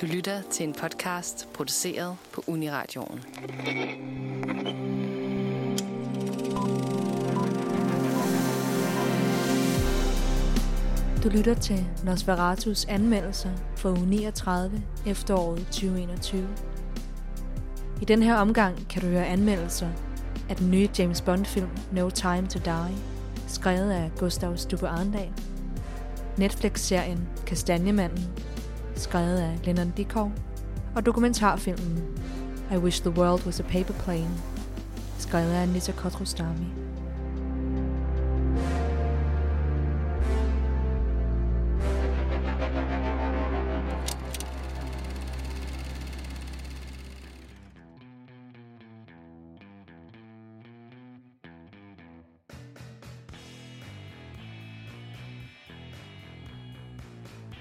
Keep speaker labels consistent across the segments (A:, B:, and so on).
A: Du lytter til en podcast produceret på Uniradioen.
B: Du lytter til Nosferatus anmeldelser for uge 39 efteråret 2021. I den her omgang kan du høre anmeldelser af den nye James Bond-film No Time to Die, skrevet af Gustav Stubbe Arndal. Netflix-serien Kastanjemanden, skrevet af Lennon Dikov. Og dokumentarfilmen I Wish the World Was a Paper Plane, skrevet af Anita Kotrostami.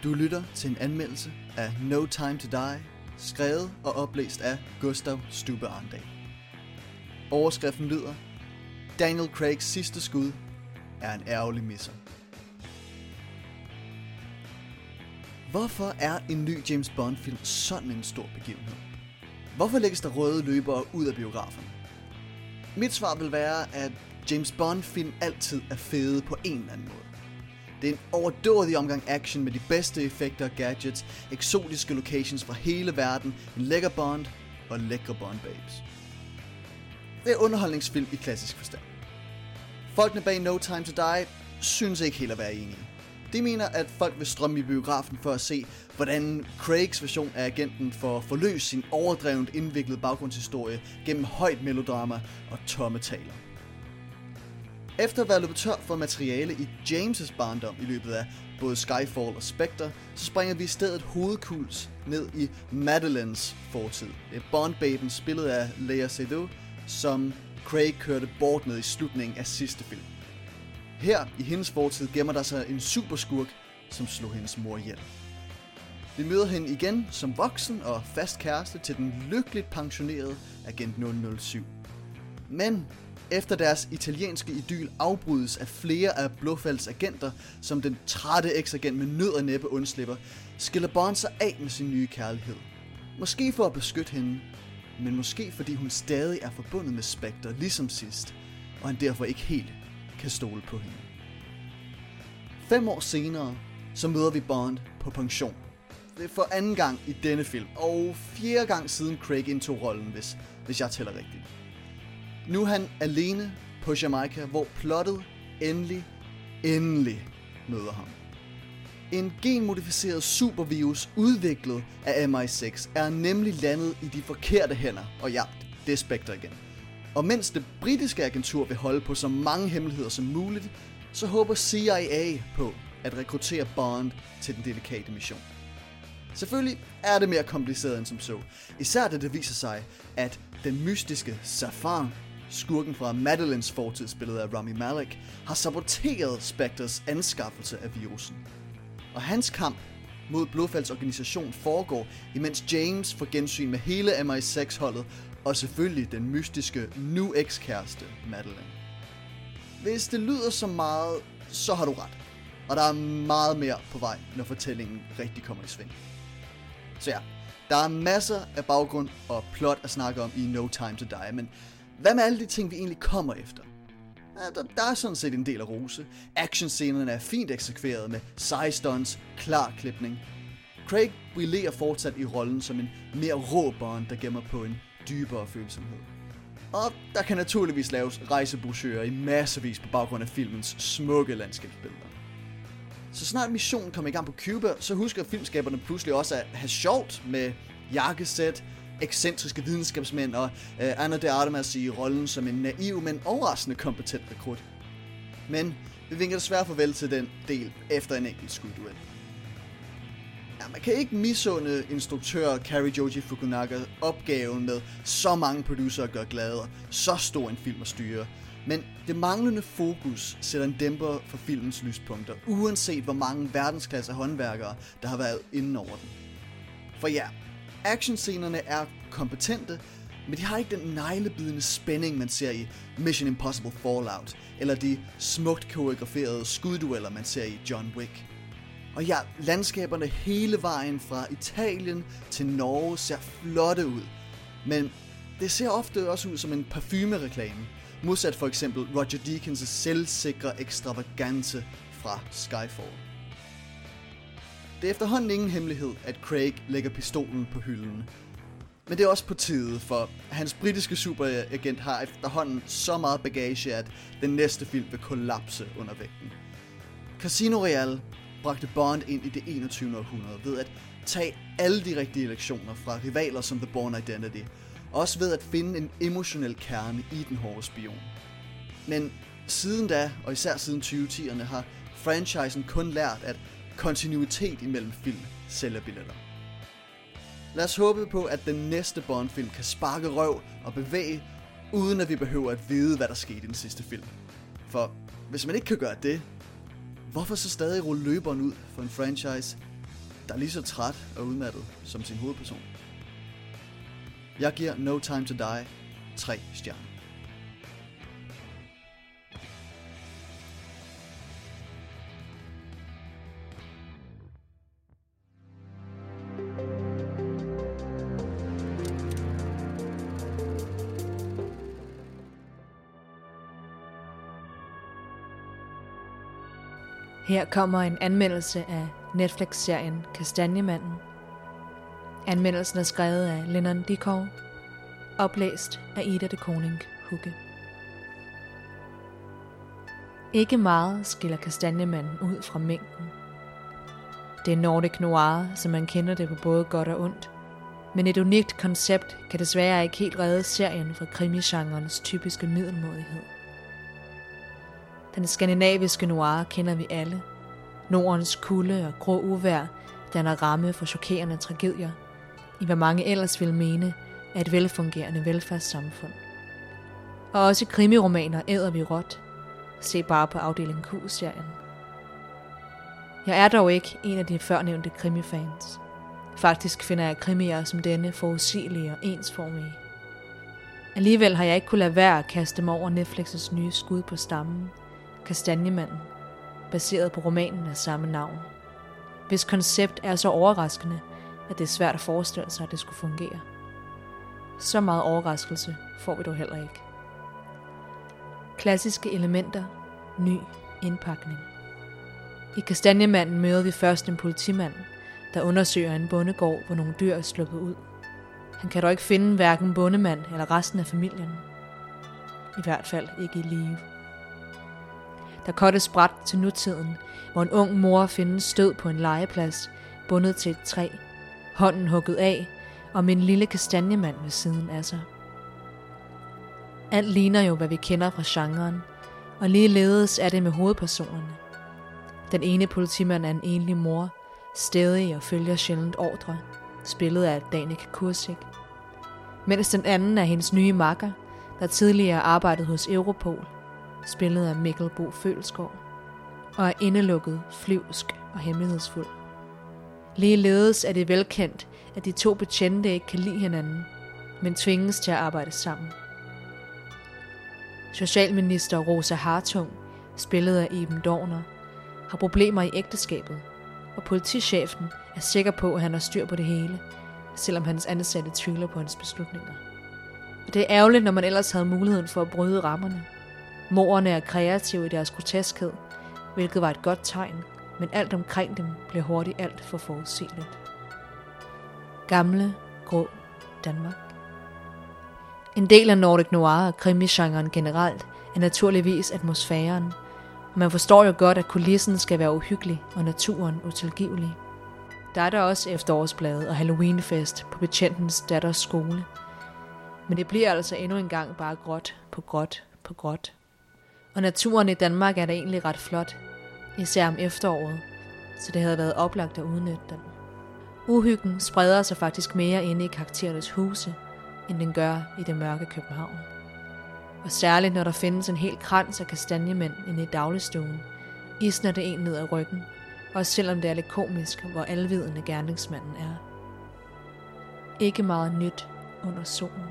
C: Du lytter til en anmeldelse af No Time to Die, skrevet og oplæst af Gustav Stube Arndal. Overskriften lyder, Daniel Craigs sidste skud er en ærgerlig misser. Hvorfor er en ny James Bond-film sådan en stor begivenhed? Hvorfor lægges der røde løbere ud af biograferne? Mit svar vil være, at James Bond-film altid er fede på en eller anden måde. Det er en overdådig omgang action med de bedste effekter og gadgets, eksotiske locations fra hele verden, en lækker Bond og lækre Bond babes. Det er underholdningsfilm i klassisk forstand. Folkene bag No Time to Die synes ikke helt at være enige. De mener, at folk vil strømme i biografen for at se, hvordan Craigs version af agenten får forløst sin overdrevent indviklede baggrundshistorie gennem højt melodrama og tomme taler. Efter at være løbet tør for materiale i James' barndom i løbet af både Skyfall og Spectre, så springer vi i stedet hovedkuls ned i Madeleines fortid. Det er Bond-baben spillet af Lea Seydoux, som Craig kørte bort med i slutningen af sidste film. Her i hendes fortid gemmer der sig en superskurk, som slog hendes mor ihjel. Vi møder hende igen som voksen og fast kæreste til den lykkeligt pensionerede agent 007. Men efter deres italienske idyl afbrydes af flere af Blåfalds agenter, som den trætte eksagent med nød og næppe undslipper, skiller Bond sig af med sin nye kærlighed. Måske for at beskytte hende, men måske fordi hun stadig er forbundet med Spectre ligesom sidst, og han derfor ikke helt kan stole på hende. Fem år senere, så møder vi Bond på pension. Det er for anden gang i denne film, og fjerde gang siden Craig indtog rollen, hvis, hvis jeg tæller rigtigt. Nu er han alene på Jamaica, hvor plottet endelig, endelig møder ham. En genmodificeret supervirus udviklet af MI6 er nemlig landet i de forkerte hænder, og ja, det er Spectre igen. Og mens det britiske agentur vil holde på så mange hemmeligheder som muligt, så håber CIA på at rekruttere Bond til den delikate mission. Selvfølgelig er det mere kompliceret end som så, især da det viser sig, at den mystiske Safar skurken fra Madelines fortid, spillet af Rami Malek, har saboteret Spectres anskaffelse af virusen. Og hans kamp mod Blåfalds organisation foregår, imens James får gensyn med hele MI6-holdet, og selvfølgelig den mystiske nu ekskæreste Madeline. Hvis det lyder så meget, så har du ret. Og der er meget mere på vej, når fortællingen rigtig kommer i sving. Så ja, der er masser af baggrund og plot at snakke om i No Time to Die, men hvad med alle de ting, vi egentlig kommer efter? Ja, der, der er sådan set en del af rose. Actionscenerne er fint eksekveret med seje stunts, klar klipning. Craig brillerer fortsat i rollen som en mere rå Bond, der gemmer på en dybere følsomhed. Og der kan naturligvis laves rejsebrochurer i massevis på baggrund af filmens smukke landskabsbilleder. Så snart missionen kommer i gang på Cuba, så husker filmskaberne pludselig også at have sjovt med jakkesæt, ekscentriske videnskabsmænd og øh, Anna de Artemis i rollen som en naiv, men overraskende kompetent rekrut. Men vi vinker desværre farvel til den del efter en enkelt skudduel. Ja, man kan ikke misunde instruktør Kari Joji Fukunaga opgaven med så mange producer at gøre glade og så stor en film at styre. Men det manglende fokus sætter en dæmper for filmens lyspunkter, uanset hvor mange verdensklasse håndværkere, der har været inden over den. For ja, Actionscenerne er kompetente, men de har ikke den neglebidende spænding, man ser i Mission Impossible Fallout, eller de smukt koreograferede skuddueller, man ser i John Wick. Og ja, landskaberne hele vejen fra Italien til Norge ser flotte ud. Men det ser ofte også ud som en parfumereklame. Modsat for eksempel Roger Deakins' selvsikre ekstravagance fra Skyfall. Det er efterhånden ingen hemmelighed, at Craig lægger pistolen på hylden. Men det er også på tide, for hans britiske superagent har efterhånden så meget bagage, at den næste film vil kollapse under vægten. Casino Royale bragte Bond ind i det 21. århundrede ved at tage alle de rigtige lektioner fra rivaler som The Bourne Identity, og også ved at finde en emotionel kerne i den hårde spion. Men siden da, og især siden 2010'erne, har franchisen kun lært, at kontinuitet imellem film sælger billetter. Lad os håbe på, at den næste Bond-film kan sparke røv og bevæge, uden at vi behøver at vide, hvad der skete i den sidste film. For hvis man ikke kan gøre det, hvorfor så stadig rulle løberen ud for en franchise, der er lige så træt og udmattet som sin hovedperson? Jeg giver No Time To Die 3 stjerner.
B: Her kommer en anmeldelse af Netflix-serien Kastanjemanden. Anmeldelsen er skrevet af Lennon Dikov, oplæst af Ida de Koning Hugge. Ikke meget skiller Kastanjemanden ud fra mængden. Det er Nordic Noir, som man kender det på både godt og ondt, men et unikt koncept kan desværre ikke helt redde serien fra krimigenrens typiske middelmådighed. Den skandinaviske noir kender vi alle. Nordens kulde og grå uvær danner ramme for chokerende tragedier, i hvad mange ellers vil mene er et velfungerende velfærdssamfund. Og også krimiromaner æder vi råt. Se bare på afdeling Q-serien. Jeg er dog ikke en af de førnævnte krimifans. Faktisk finder jeg krimier som denne forudsigelige og ensformige. Alligevel har jeg ikke kunnet lade være at kaste mig over Netflix's nye skud på stammen, Kastanjemanden, baseret på romanen af samme navn. Hvis koncept er så overraskende, at det er svært at forestille sig, at det skulle fungere. Så meget overraskelse får vi dog heller ikke. Klassiske elementer, ny indpakning. I Kastanjemanden møder vi først en politimand, der undersøger en bondegård, hvor nogle dyr er sluppet ud. Han kan dog ikke finde hverken bondemand eller resten af familien. I hvert fald ikke i live. Der kottes bræt til nutiden, hvor en ung mor findes stød på en legeplads, bundet til et træ, hånden hugget af, og med en lille kastanjemand ved siden af sig. Alt ligner jo, hvad vi kender fra genren, og ligeledes er det med hovedpersonerne. Den ene politimand er en enlig mor, stedig og følger sjældent ordre, spillet af Danik Kursik. Mens den anden er hendes nye makker, der tidligere arbejdede hos Europol – spillet af Mikkel Bo Følsgaard, og er indelukket, flyvsk og hemmelighedsfuld. Ligeledes er det velkendt, at de to betjente ikke kan lide hinanden, men tvinges til at arbejde sammen. Socialminister Rosa Hartung, spillet af Eben Dorner, har problemer i ægteskabet, og politichefen er sikker på, at han har styr på det hele, selvom hans ansatte tvivler på hans beslutninger. Og det er ærgerligt, når man ellers havde muligheden for at bryde rammerne – Morerne er kreative i deres groteskhed, hvilket var et godt tegn, men alt omkring dem blev hurtigt alt for forudsigeligt. Gamle, grå Danmark. En del af Nordic Noir og krimigenren generelt er naturligvis atmosfæren, og man forstår jo godt, at kulissen skal være uhyggelig og naturen utilgivelig. Der er der også efterårsblade og Halloweenfest på betjentens datters skole. Men det bliver altså endnu en gang bare gråt på gråt på gråt og naturen i Danmark er da egentlig ret flot, især om efteråret, så det havde været oplagt at udnytte den. Uhyggen spreder sig faktisk mere inde i karakterernes huse, end den gør i det mørke København. Og særligt når der findes en hel krans af kastanjemænd inde i dagligstuen, isner det en ned ad ryggen, også selvom det er lidt komisk, hvor alvidende gerningsmanden er. Ikke meget nyt under solen.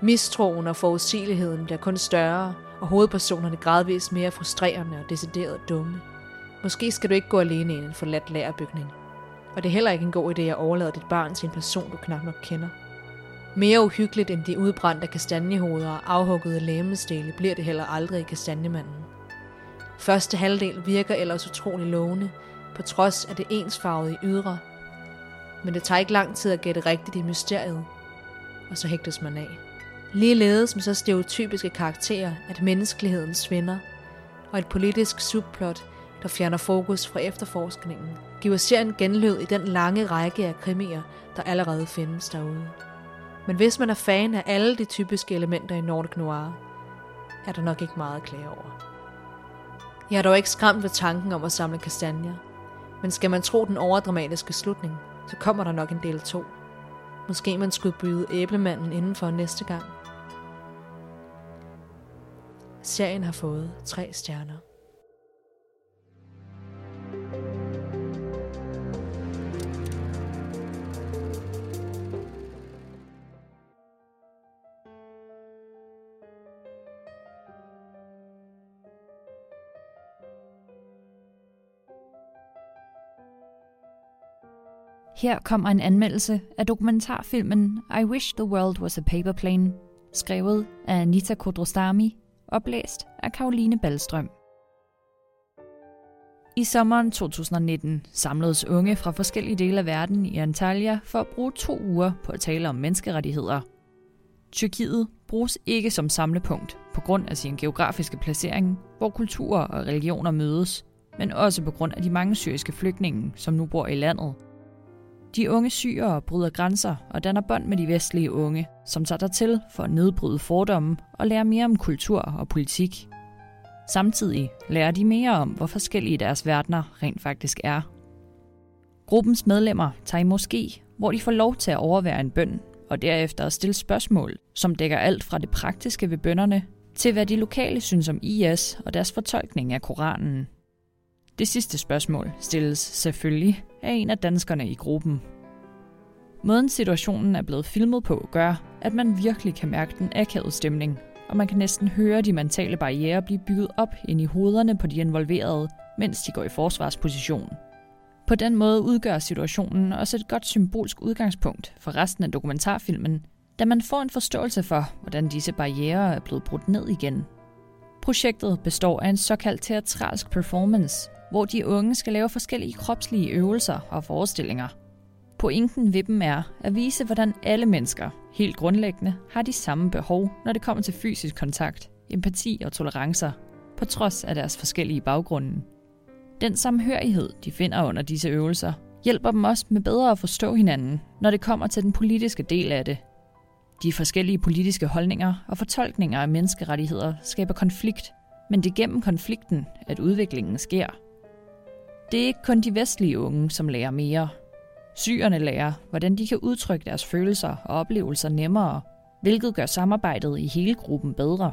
B: Mistroen og forudsigeligheden bliver kun større, og hovedpersonerne gradvist mere frustrerende og decideret dumme. Måske skal du ikke gå alene i en forladt lærerbygning. Og det er heller ikke en god idé at overlade dit barn til en person, du knap nok kender. Mere uhyggeligt end de udbrændte kastanjehoveder og afhuggede lægemestele bliver det heller aldrig i kastanjemanden. Første halvdel virker ellers utrolig lovende, på trods af det ensfarvede ydre. Men det tager ikke lang tid at gætte rigtigt i mysteriet, og så hægtes man af. Ligeledes med så stereotypiske karakterer, at menneskeligheden svinder, og et politisk subplot, der fjerner fokus fra efterforskningen, giver serien genlød i den lange række af krimier, der allerede findes derude. Men hvis man er fan af alle de typiske elementer i Nordic Noir, er der nok ikke meget at klage over. Jeg er dog ikke skræmt ved tanken om at samle kastanjer, men skal man tro den overdramatiske slutning, så kommer der nok en del 2. Måske man skulle byde æblemanden inden for næste gang. Serien har fået tre stjerner.
D: Her kommer en anmeldelse af dokumentarfilmen I Wish the World Was a Paper Plane, skrevet af Anita Kodrostami, oplæst af Karoline Ballstrøm. I sommeren 2019 samledes unge fra forskellige dele af verden i Antalya for at bruge to uger på at tale om menneskerettigheder. Tyrkiet bruges ikke som samlepunkt på grund af sin geografiske placering, hvor kulturer og religioner mødes, men også på grund af de mange syriske flygtninge, som nu bor i landet – de unge syre bryder grænser og danner bånd med de vestlige unge, som tager til for at nedbryde fordomme og lære mere om kultur og politik. Samtidig lærer de mere om, hvor forskellige deres verdener rent faktisk er. Gruppens medlemmer tager i moské, hvor de får lov til at overvære en bøn, og derefter at stille spørgsmål, som dækker alt fra det praktiske ved bønderne, til hvad de lokale synes om IS og deres fortolkning af Koranen. Det sidste spørgsmål stilles selvfølgelig af en af danskerne i gruppen. Måden situationen er blevet filmet på gør, at man virkelig kan mærke den akavede stemning, og man kan næsten høre de mentale barriere blive bygget op ind i hovederne på de involverede, mens de går i forsvarsposition. På den måde udgør situationen også et godt symbolsk udgangspunkt for resten af dokumentarfilmen, da man får en forståelse for, hvordan disse barriere er blevet brudt ned igen. Projektet består af en såkaldt teatralsk performance, hvor de unge skal lave forskellige kropslige øvelser og forestillinger. Pointen ved dem er at vise, hvordan alle mennesker, helt grundlæggende, har de samme behov, når det kommer til fysisk kontakt, empati og tolerancer, på trods af deres forskellige baggrunde. Den samhørighed, de finder under disse øvelser, hjælper dem også med bedre at forstå hinanden, når det kommer til den politiske del af det. De forskellige politiske holdninger og fortolkninger af menneskerettigheder skaber konflikt, men det er gennem konflikten, at udviklingen sker – det er ikke kun de vestlige unge, som lærer mere. Syrerne lærer, hvordan de kan udtrykke deres følelser og oplevelser nemmere, hvilket gør samarbejdet i hele gruppen bedre.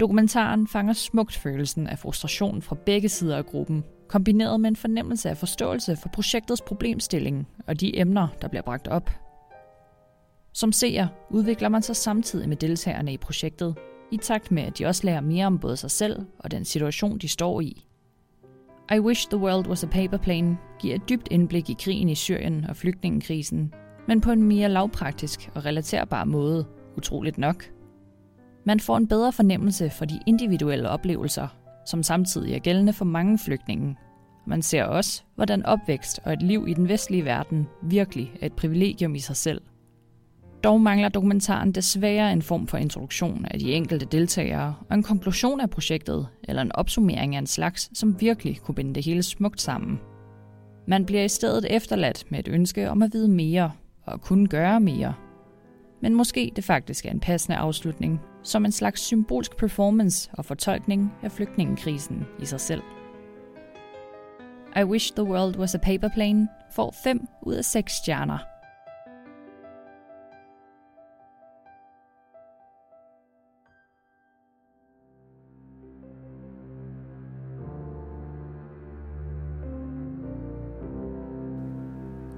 D: Dokumentaren fanger smukt følelsen af frustration fra begge sider af gruppen, kombineret med en fornemmelse af forståelse for projektets problemstilling og de emner, der bliver bragt op. Som seer udvikler man sig samtidig med deltagerne i projektet, i takt med at de også lærer mere om både sig selv og den situation, de står i. I Wish the World Was a Paper Plane giver et dybt indblik i krigen i Syrien og flygtningekrisen, men på en mere lavpraktisk og relaterbar måde, utroligt nok. Man får en bedre fornemmelse for de individuelle oplevelser, som samtidig er gældende for mange flygtninge. Man ser også, hvordan opvækst og et liv i den vestlige verden virkelig er et privilegium i sig selv. Dog mangler dokumentaren desværre en form for introduktion af de enkelte deltagere og en konklusion af projektet eller en opsummering af en slags, som virkelig kunne binde det hele smukt sammen. Man bliver i stedet efterladt med et ønske om at vide mere og kunne gøre mere. Men måske det faktisk er en passende afslutning, som en slags symbolsk performance og fortolkning af flygtningekrisen i sig selv. I Wish the World Was a Paper Plane får 5 ud af 6 stjerner –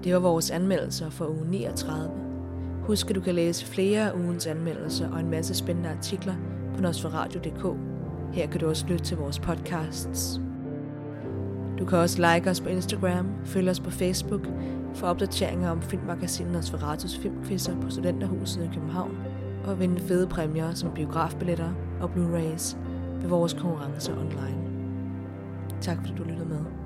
B: Det var vores anmeldelser for uge 39. Husk, at du kan læse flere af ugens anmeldelser og en masse spændende artikler på nosferadio.dk. Her kan du også lytte til vores podcasts. Du kan også like os på Instagram, følge os på Facebook for opdateringer om filmmagasinet Nosferatus Filmquizzer på Studenterhuset i København og vinde fede præmier som biografbilletter og Blu-rays ved vores konkurrencer online. Tak fordi du lyttede med.